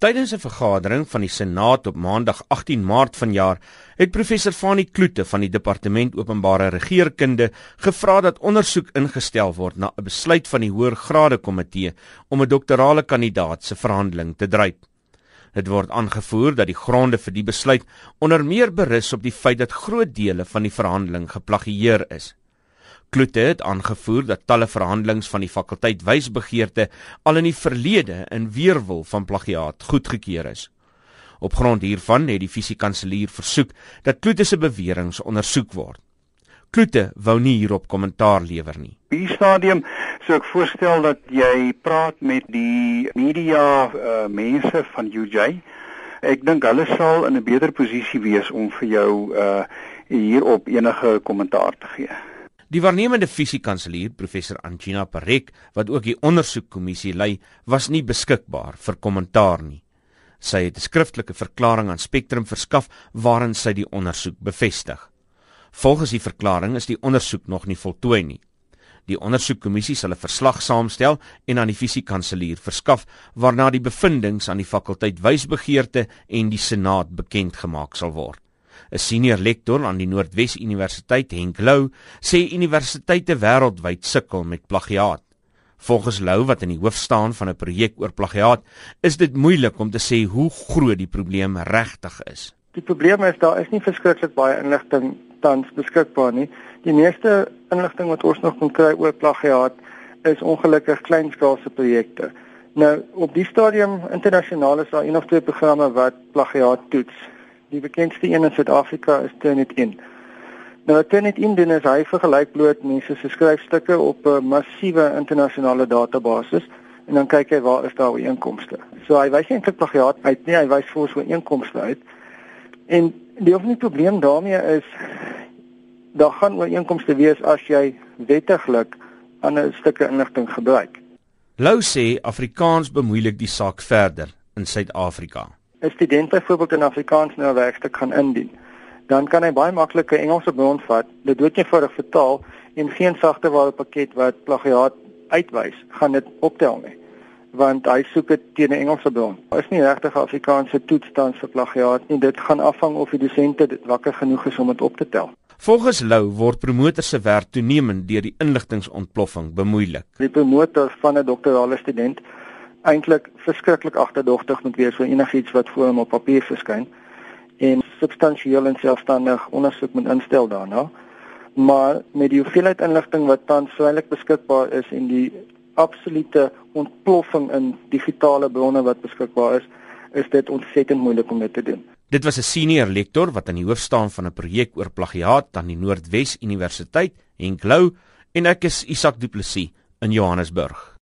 Tydens 'n vergadering van die Senaat op Maandag 18 Maart vanjaar het professor Fanie Kloete van die Departement Openbare Regeringskunde gevra dat ondersoek ingestel word na 'n besluit van die Hoër Grade Komitee om 'n doktorale kandidaat se verhandeling te dryp. Dit word aangevoer dat die gronde vir die besluit onder meer berus op die feit dat groot dele van die verhandeling geplagieer is. Kloete het aangevoer dat talle verhandelings van die fakulteit wysbegeerte al in die verlede in weerwil van plagiaat goedgekeur is. Op grond hiervan het die fisiekanselier versoek dat Kloete se beweringe ondersoek word. Kloete wou nie hierop kommentaar lewer nie. Die stadium sou ek voorstel dat jy praat met die media uh, mense van UJ. Ek dink hulle sal in 'n beter posisie wees om vir jou uh hierop enige kommentaar te gee. Die waarnemende fisiekanselier, professor Angina Parek, wat ook die ondersoekkommissie lei, was nie beskikbaar vir kommentaar nie. Sy het 'n skriftelike verklaring aan Spectrum verskaf waarin sy die ondersoek bevestig. Volgens die verklaring is die ondersoek nog nie voltooi nie. Die ondersoekkommissie sal 'n verslag saamstel en aan die fisiekanselier verskaf waarna die bevindinge aan die fakulteit wysbegeerte en die senaat bekend gemaak sal word. 'n Senior lektor aan die Noordwes Universiteit, Henk Lou, sê universiteite wêreldwyd sukkel met plagiaat. Volgens Lou wat in die hoof staan van 'n projek oor plagiaat, is dit moeilik om te sê hoe groot die probleem regtig is. Die probleem is daar is nie verskriklik baie inligting tans beskikbaar nie. Die meeste inligting wat ons nog kon kry oor plagiaat is ongelukkig kleinskaalse projekte. Nou op die stadium internasionaal is daar een of twee programme wat plagiaat toets. Die bekendste een in Suid-Afrika is Turnitin. Nou Turnitin doen is hy vergelyk bloot mense se skryfstukke op 'n massiewe internasionale database en dan kyk hy waar is daar ooreenkomste. So hy wys eintlik plagiaat uit nie, hy wys vir ons ooreenkomste uit. En die hoofnige probleem daarmee is daar gaan ooreenkomste wees as jy wettiglik ander stukke inligting gebruik. Lou sê Afrikaans bemoeilik die saak verder in Suid-Afrika. 'n student byvoorbeeld in Afrikaans nou 'n werkstuk gaan indien, dan kan hy baie maklik 'n Engelse bron vat, dit doodgewoonig vertaal en geen sagteware pakket wat plagiaat uitwys, gaan dit optel nie want hy soek dit teen 'n Engelse bron. Daar is nie regtig Afrikaanse toetstand vir plagiaat nie. Dit gaan afhang of die dosente dit wakker genoeg is om dit op te tel. Volgens Lou word promotors se werk toenemend deur die inligtingontploffing bemoeilik. Die promotor van 'n doktorale student eintlik verskriklik agterdogtig moet wees vir enigiets wat voor hom op papier verskyn en substansieel en selfstandig ondersoek moet instel daarna. Maar met die hoeveelheid inligting wat tans vrylik beskikbaar is en die absolute ontploffing in digitale bronne wat beskikbaar is, is dit ontsettend moeilik om dit te doen. Dit was 'n senior lektor wat aan die hoof staan van 'n projek oor plagiaat aan die Noordwes Universiteit, Henk Lou, en ek is Isak Du Plessis in Johannesburg.